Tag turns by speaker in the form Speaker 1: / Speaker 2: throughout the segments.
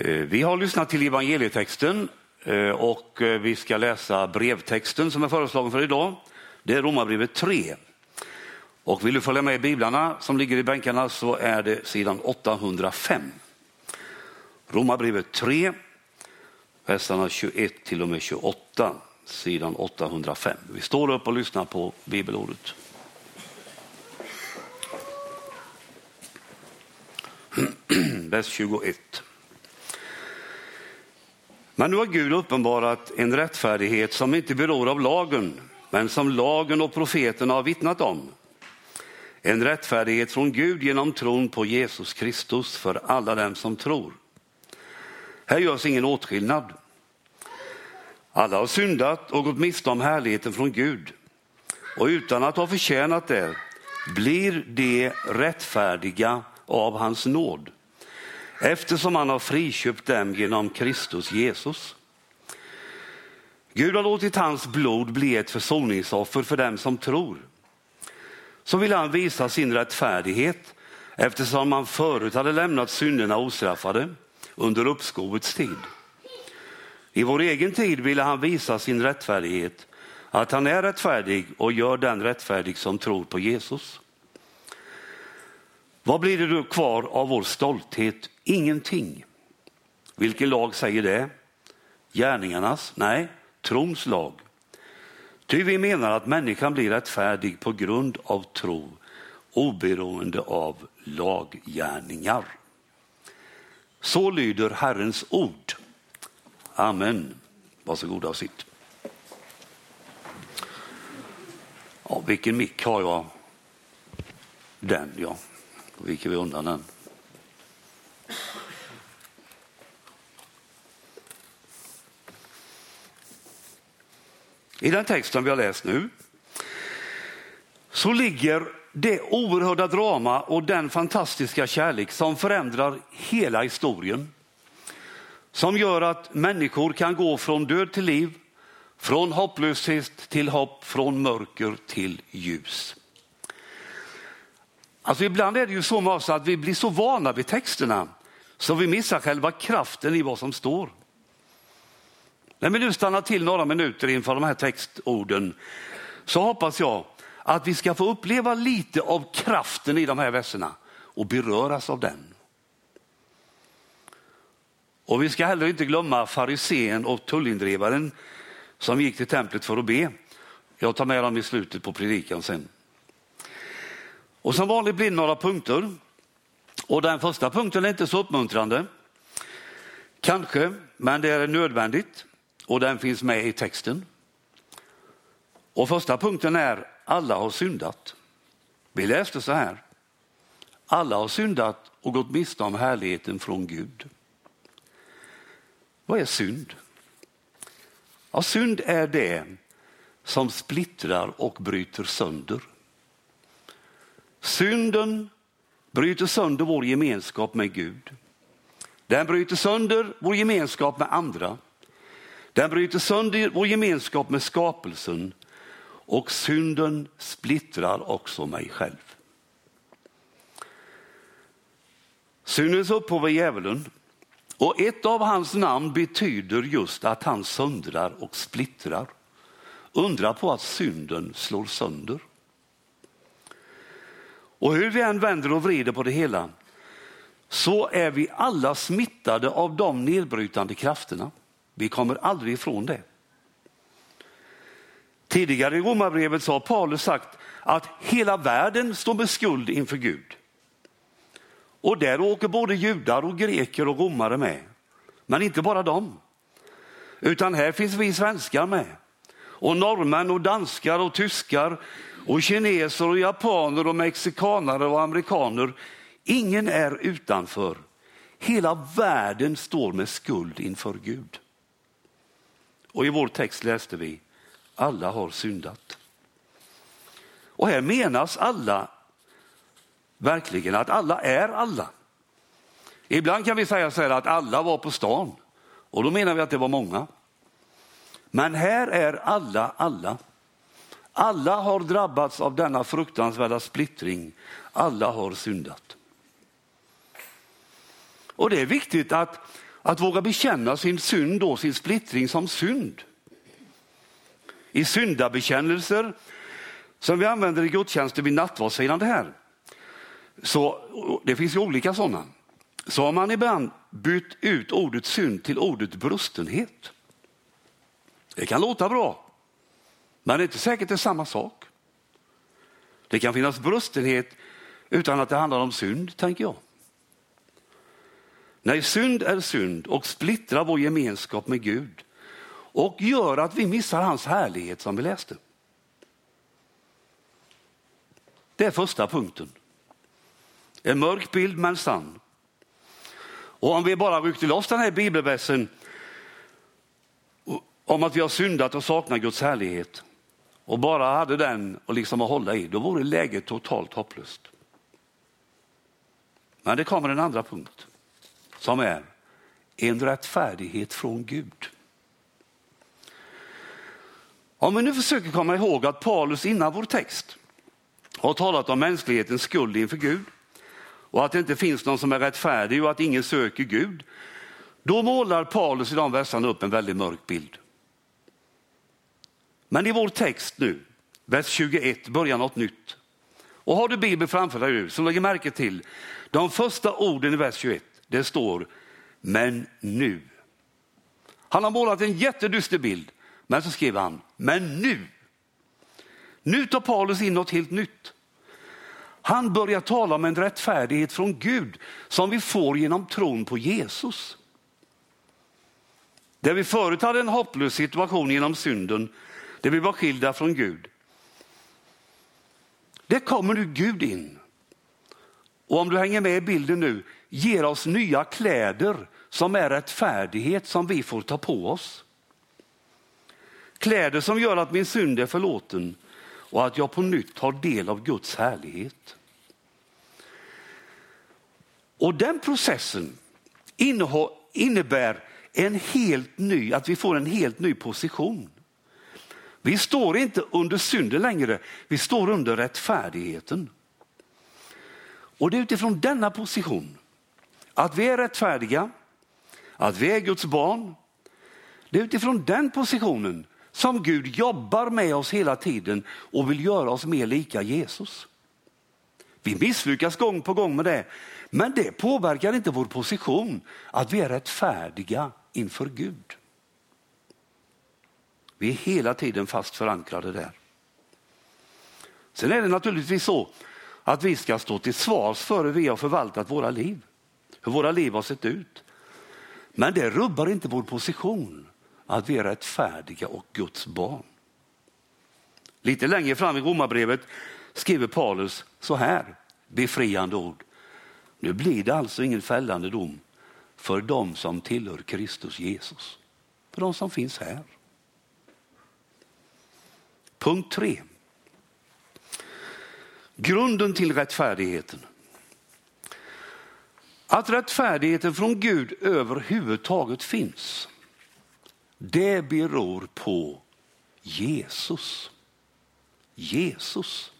Speaker 1: Eh, vi har lyssnat till evangelietexten eh, och eh, vi ska läsa brevtexten som är föreslagen för idag. Det är Romarbrevet 3. Och vill du följa med i biblarna som ligger i bänkarna så är det sidan 805. Romarbrevet 3, verserna 21 till och med 28, sidan 805. Vi står upp och lyssnar på bibelordet. Vers 21. Men nu har Gud uppenbarat en rättfärdighet som inte beror av lagen, men som lagen och profeterna har vittnat om. En rättfärdighet från Gud genom tron på Jesus Kristus för alla dem som tror. Här görs ingen åtskillnad. Alla har syndat och gått miste om härligheten från Gud och utan att ha förtjänat det blir de rättfärdiga av hans nåd eftersom han har friköpt dem genom Kristus Jesus. Gud har låtit hans blod bli ett försoningsoffer för dem som tror. Så vill han visa sin rättfärdighet eftersom han förut hade lämnat synderna ostraffade under uppskovets tid. I vår egen tid ville han visa sin rättfärdighet, att han är rättfärdig och gör den rättfärdig som tror på Jesus. Vad blir det då kvar av vår stolthet? Ingenting. Vilken lag säger det? Gärningarnas? Nej, trons lag. Ty vi menar att människan blir rättfärdig på grund av tro, oberoende av laggärningar. Så lyder Herrens ord. Amen. Varsågoda och sitt. Ja, vilken mick har jag? Den ja. Då viker vi undan den. I den texten vi har läst nu så ligger det oerhörda drama och den fantastiska kärlek som förändrar hela historien. Som gör att människor kan gå från död till liv, från hopplöshet till hopp, från mörker till ljus. Alltså ibland är det ju så med oss att vi blir så vana vid texterna så vi missar själva kraften i vad som står. När vi nu stannar till några minuter inför de här textorden så hoppas jag att vi ska få uppleva lite av kraften i de här verserna och beröras av den. Och vi ska heller inte glömma farisén och tullindrivaren som gick till templet för att be. Jag tar med dem i slutet på predikan sen. Och som vanligt blir det några punkter. Och den första punkten är inte så uppmuntrande. Kanske, men det är nödvändigt och den finns med i texten. Och första punkten är alla har syndat. Vi läste så här. Alla har syndat och gått miste om härligheten från Gud. Vad är synd? Ja, synd är det som splittrar och bryter sönder. Synden bryter sönder vår gemenskap med Gud. Den bryter sönder vår gemenskap med andra. Den bryter sönder vår gemenskap med skapelsen och synden splittrar också mig själv. Syndens upphov är djävulen och ett av hans namn betyder just att han söndrar och splittrar. Undra på att synden slår sönder. Och hur vi än vänder och vrider på det hela så är vi alla smittade av de nedbrytande krafterna. Vi kommer aldrig ifrån det. Tidigare i Romarbrevet så har Paulus sagt att hela världen står med skuld inför Gud. Och där åker både judar och greker och romare med. Men inte bara dem. Utan här finns vi svenskar med. Och norrmän och danskar och tyskar och kineser och japaner och mexikanare och amerikaner. Ingen är utanför. Hela världen står med skuld inför Gud. Och i vår text läste vi, alla har syndat. Och här menas alla verkligen att alla är alla. Ibland kan vi säga så här att alla var på stan och då menar vi att det var många. Men här är alla alla. Alla har drabbats av denna fruktansvärda splittring. Alla har syndat. Och det är viktigt att Att våga bekänna sin synd och sin splittring som synd. I syndabekännelser som vi använder i gudstjänster vid nattvardsfirande här, så, det finns ju olika sådana, så har man ibland bytt ut ordet synd till ordet brustenhet. Det kan låta bra, men det är inte säkert det är samma sak. Det kan finnas brustenhet utan att det handlar om synd, tänker jag. Nej, synd är synd och splittrar vår gemenskap med Gud och gör att vi missar hans härlighet som vi läste. Det är första punkten. En mörk bild men sann. Och om vi bara ryckte loss den här bibelversen om att vi har syndat och saknar Guds härlighet och bara hade den och liksom att hålla i, då vore läget totalt hopplöst. Men det kommer en andra punkt som är en rättfärdighet från Gud. Om vi nu försöker komma ihåg att Paulus innan vår text har talat om mänsklighetens skuld inför Gud och att det inte finns någon som är rättfärdig och att ingen söker Gud. Då målar Paulus i de verserna upp en väldigt mörk bild. Men i vår text nu, vers 21, börjar något nytt. Och har du Bibeln framför dig nu så lägg märke till de första orden i vers 21. Det står men nu. Han har målat en jättedyster bild, men så skriver han men nu. Nu tar Paulus in något helt nytt. Han börjar tala om en rättfärdighet från Gud som vi får genom tron på Jesus. Där vi förut hade en hopplös situation genom synden, där vi var skilda från Gud. Där kommer nu Gud in. Och om du hänger med i bilden nu, ger oss nya kläder som är rättfärdighet som vi får ta på oss. Kläder som gör att min synd är förlåten och att jag på nytt har del av Guds härlighet. Och den processen innebär en helt ny, att vi får en helt ny position. Vi står inte under synden längre, vi står under rättfärdigheten. Och det är utifrån denna position, att vi är rättfärdiga, att vi är Guds barn. Det är utifrån den positionen som Gud jobbar med oss hela tiden och vill göra oss mer lika Jesus. Vi misslyckas gång på gång med det, men det påverkar inte vår position att vi är rättfärdiga inför Gud. Vi är hela tiden fast förankrade där. Sen är det naturligtvis så att vi ska stå till svars för hur vi har förvaltat våra liv, hur våra liv har sett ut. Men det rubbar inte vår position att vi är rättfärdiga och Guds barn. Lite längre fram i Romarbrevet skriver Paulus så här, befriande ord. Nu blir det alltså ingen fällande dom för de som tillhör Kristus Jesus, för de som finns här. Punkt tre. Grunden till rättfärdigheten. Att rättfärdigheten från Gud överhuvudtaget finns, det beror på Jesus. Jesus.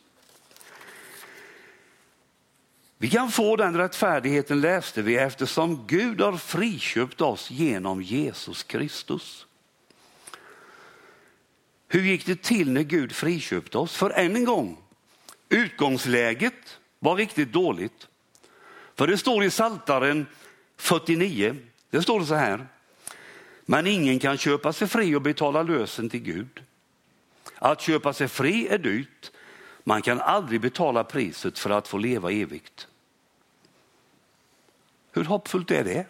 Speaker 1: Vi kan få den rättfärdigheten läste vi eftersom Gud har friköpt oss genom Jesus Kristus. Hur gick det till när Gud friköpte oss? För än en gång, utgångsläget var riktigt dåligt. För det står i Saltaren 49, det står så här. Men ingen kan köpa sig fri och betala lösen till Gud. Att köpa sig fri är dyrt. Man kan aldrig betala priset för att få leva evigt. Hur hoppfullt är det?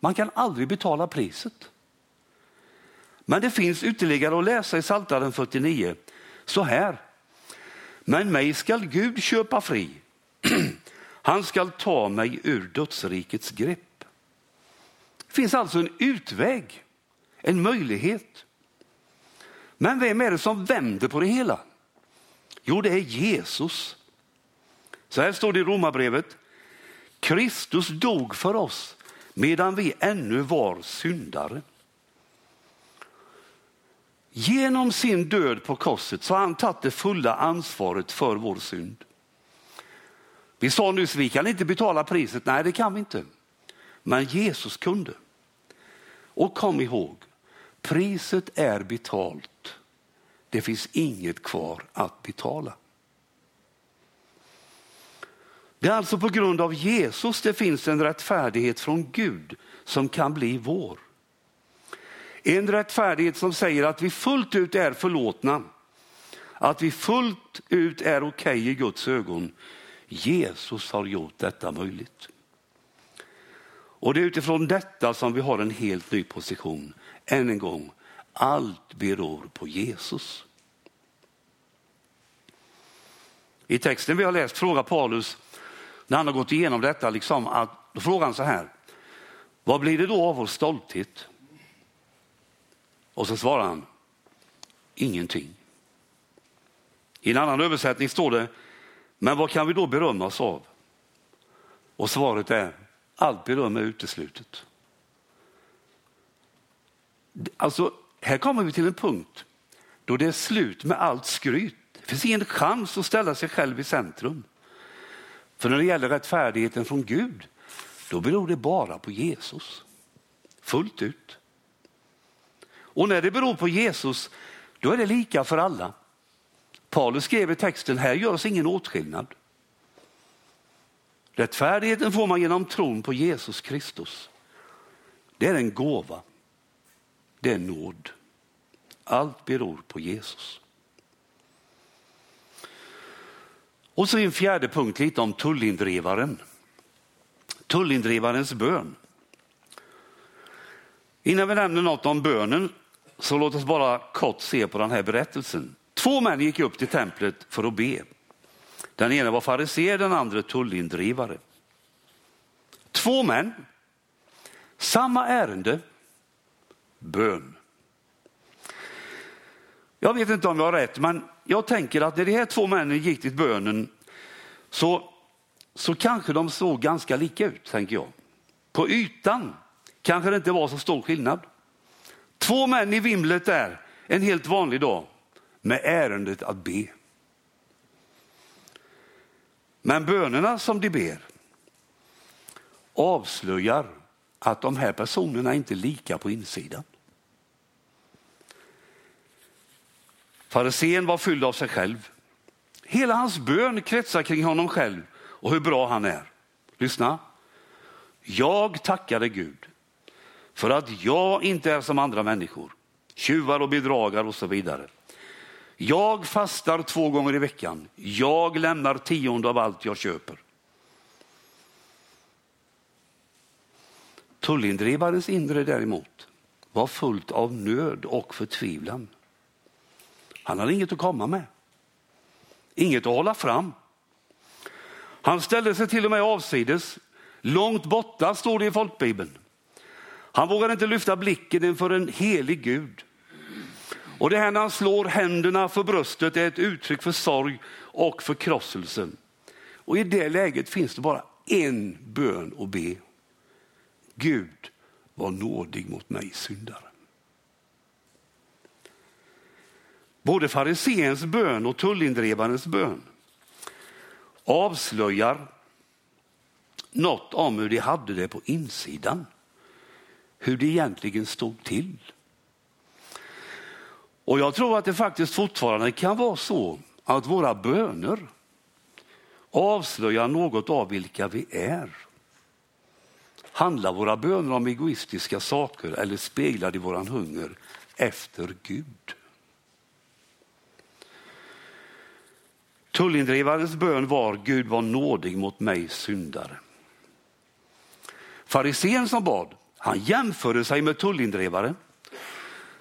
Speaker 1: Man kan aldrig betala priset. Men det finns ytterligare att läsa i Psaltaren 49. Så här. Men mig skall Gud köpa fri. Han skall ta mig ur dödsrikets grepp. Det finns alltså en utväg, en möjlighet. Men vem är det som vänder på det hela? Jo, det är Jesus. Så här står det i Romarbrevet. Kristus dog för oss medan vi ännu var syndare. Genom sin död på korset så har han tagit det fulla ansvaret för vår synd. Vi sa nyss, vi kan inte betala priset. Nej, det kan vi inte. men Jesus kunde. Och kom ihåg, priset är betalt. Det finns inget kvar att betala. Det är alltså på grund av Jesus det finns en rättfärdighet från Gud som kan bli vår. En rättfärdighet som säger att vi fullt ut är förlåtna, att vi fullt ut är okej okay i Guds ögon. Jesus har gjort detta möjligt. Och det är utifrån detta som vi har en helt ny position. Än en gång, allt beror på Jesus. I texten vi har läst frågar Paulus, när han har gått igenom detta, liksom, att, då frågar han så här, vad blir det då av vår stolthet? Och så svarar han, ingenting. I en annan översättning står det, men vad kan vi då berömma oss av? Och svaret är, allt beröm är uteslutet. Alltså, här kommer vi till en punkt då det är slut med allt skryt. Det finns ingen chans att ställa sig själv i centrum. För när det gäller rättfärdigheten från Gud, då beror det bara på Jesus. Fullt ut. Och när det beror på Jesus, då är det lika för alla. Paulus skrev i texten, här görs ingen åtskillnad. Rättfärdigheten får man genom tron på Jesus Kristus. Det är en gåva. Det är nåd. Allt beror på Jesus. Och så en fjärde punkt lite om tullindrivaren. Tullindrivarens bön. Innan vi nämner något om bönen så låt oss bara kort se på den här berättelsen. Två män gick upp till templet för att be. Den ena var fariser, den andra tullindrivare. Två män, samma ärende, bön. Jag vet inte om jag har rätt, men jag tänker att när de här två männen gick till bönen så, så kanske de såg ganska lika ut, tänker jag. På ytan kanske det inte var så stor skillnad. Två män i vimlet där, en helt vanlig dag, med ärendet att be. Men bönerna som de ber avslöjar att de här personerna inte är lika på insidan. Farisén var fylld av sig själv. Hela hans bön kretsar kring honom själv och hur bra han är. Lyssna. Jag tackade Gud för att jag inte är som andra människor, tjuvar och bedragare och så vidare. Jag fastar två gånger i veckan. Jag lämnar tionde av allt jag köper. Tullindrivarens inre däremot var fullt av nöd och förtvivlan. Han hade inget att komma med. Inget att hålla fram. Han ställde sig till och med avsides. Långt borta står det i folkbibeln. Han vågar inte lyfta blicken inför en helig Gud. Och det här när han slår händerna för bröstet är ett uttryck för sorg och förkrosselse. Och i det läget finns det bara en bön att be. Gud var nådig mot mig syndare. Både fariséns bön och tullindrivarens bön avslöjar något om hur de hade det på insidan. Hur det egentligen stod till. Och jag tror att det faktiskt fortfarande kan vara så att våra böner avslöjar något av vilka vi är. Handlar våra böner om egoistiska saker eller speglar de våran hunger efter Gud? Tullindrivarens bön var Gud var nådig mot mig syndare. Farisén som bad, han jämförde sig med tullindrivare,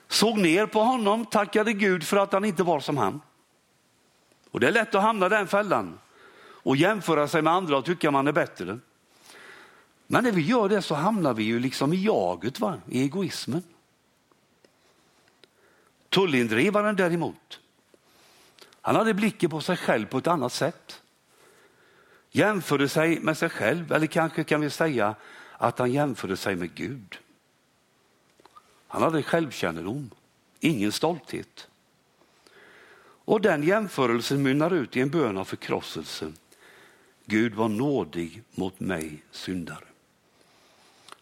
Speaker 1: såg ner på honom, tackade Gud för att han inte var som han. Och Det är lätt att hamna i den fällan och jämföra sig med andra och tycka man är bättre. Men när vi gör det så hamnar vi ju liksom i jaget, va? i egoismen. Tullindrivaren däremot, han hade blicken på sig själv på ett annat sätt. Jämförde sig med sig själv, eller kanske kan vi säga att han jämförde sig med Gud. Han hade självkännedom, ingen stolthet. Och den jämförelsen mynnar ut i en bön av förkrosselse. Gud var nådig mot mig syndare.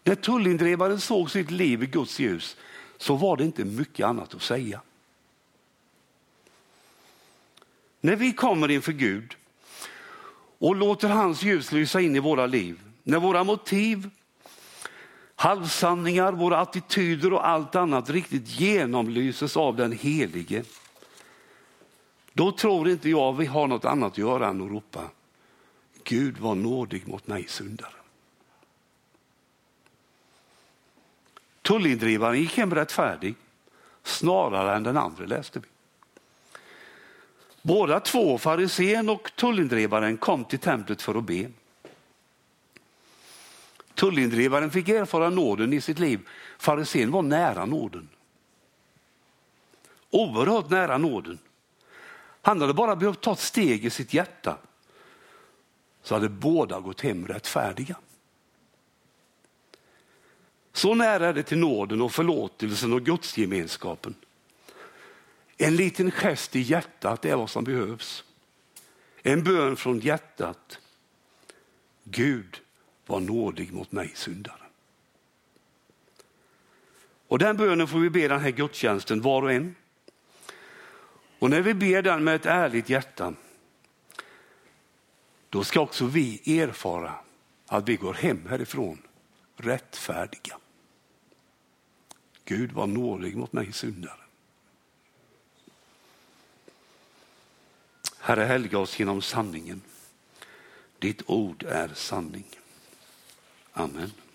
Speaker 1: När tullindrivaren såg sitt liv i Guds ljus så var det inte mycket annat att säga. När vi kommer inför Gud och låter hans ljus lysa in i våra liv, när våra motiv, halvsanningar, våra attityder och allt annat riktigt genomlyses av den helige, då tror inte jag vi har något annat att göra än att ropa Gud var nådig mot mig syndare. Tullindrivaren gick hem rättfärdig snarare än den andra läste vi. Båda två, farisén och tullindrivaren, kom till templet för att be. Tullindrivaren fick erfara nåden i sitt liv. Farisén var nära nåden. Oerhört nära nåden. Han hade bara behövt ta ett steg i sitt hjärta så hade båda gått hem rättfärdiga. Så nära är det till nåden och förlåtelsen och gudsgemenskapen. En liten gest i hjärtat är vad som behövs. En bön från hjärtat. Gud var nådig mot mig syndare. Och den bönen får vi be den här gudstjänsten var och en. Och när vi ber den med ett ärligt hjärta, då ska också vi erfara att vi går hem härifrån rättfärdiga. Gud var nådig mot mig syndare. Herre, helga oss genom sanningen. Ditt ord är sanning. Amen.